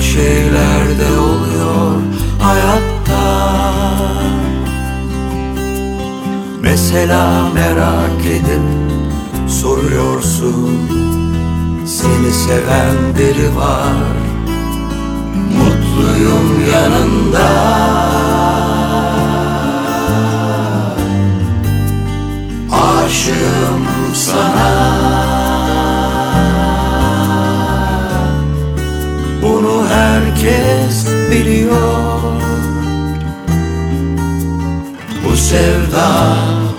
şeyler de oluyor hayatta. Mesela merak edip soruyorsun Seni seven biri var Mutluyum yanında biliyor Bu sevda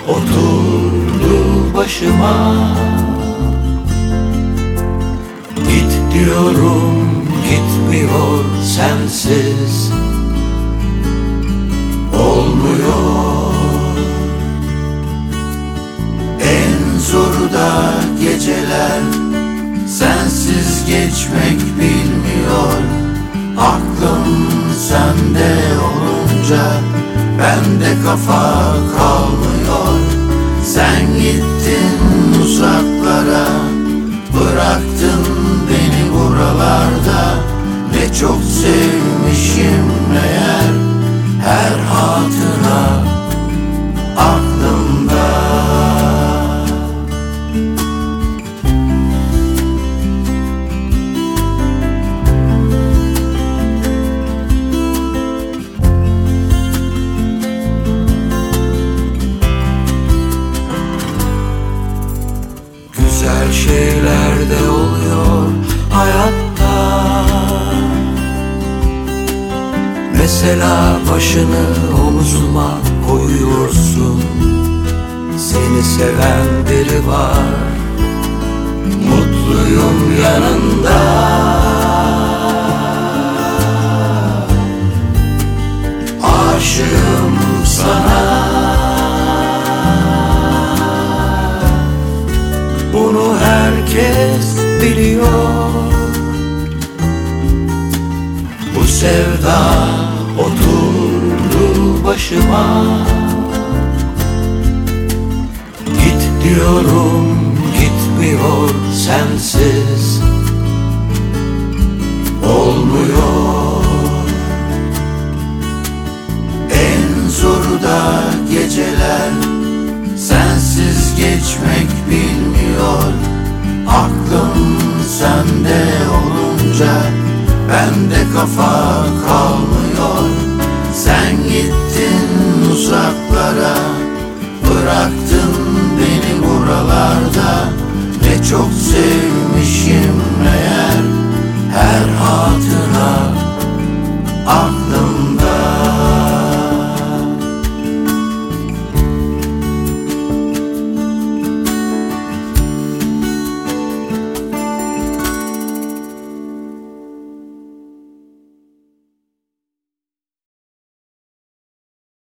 oturdu başıma. Git diyorum gitmiyor sensiz. Olmuyor. En zoru da geceler Sensiz geçmek bilmiyor kafa kalmıyor. Sen gittin uzaklara Bıraktın beni buralarda. Ne çok sevmişim meğer Her hatıra Güzel şeyler de oluyor hayatta. Mesela başını omzuma koyuyorsun Seni seven biri var. Mutluyum yanında biliyor Bu sevda oturdu başıma. Git diyorum gitmiyor sensiz. Olmuyor. En zoru da geceler Sensiz geçmek bilmiyor Çevremde kafa kalmıyor. Sen gittin uzaklara Bıraktın beni buralarda. Ne çok sevmişim meğer Her hatıra. Aklıma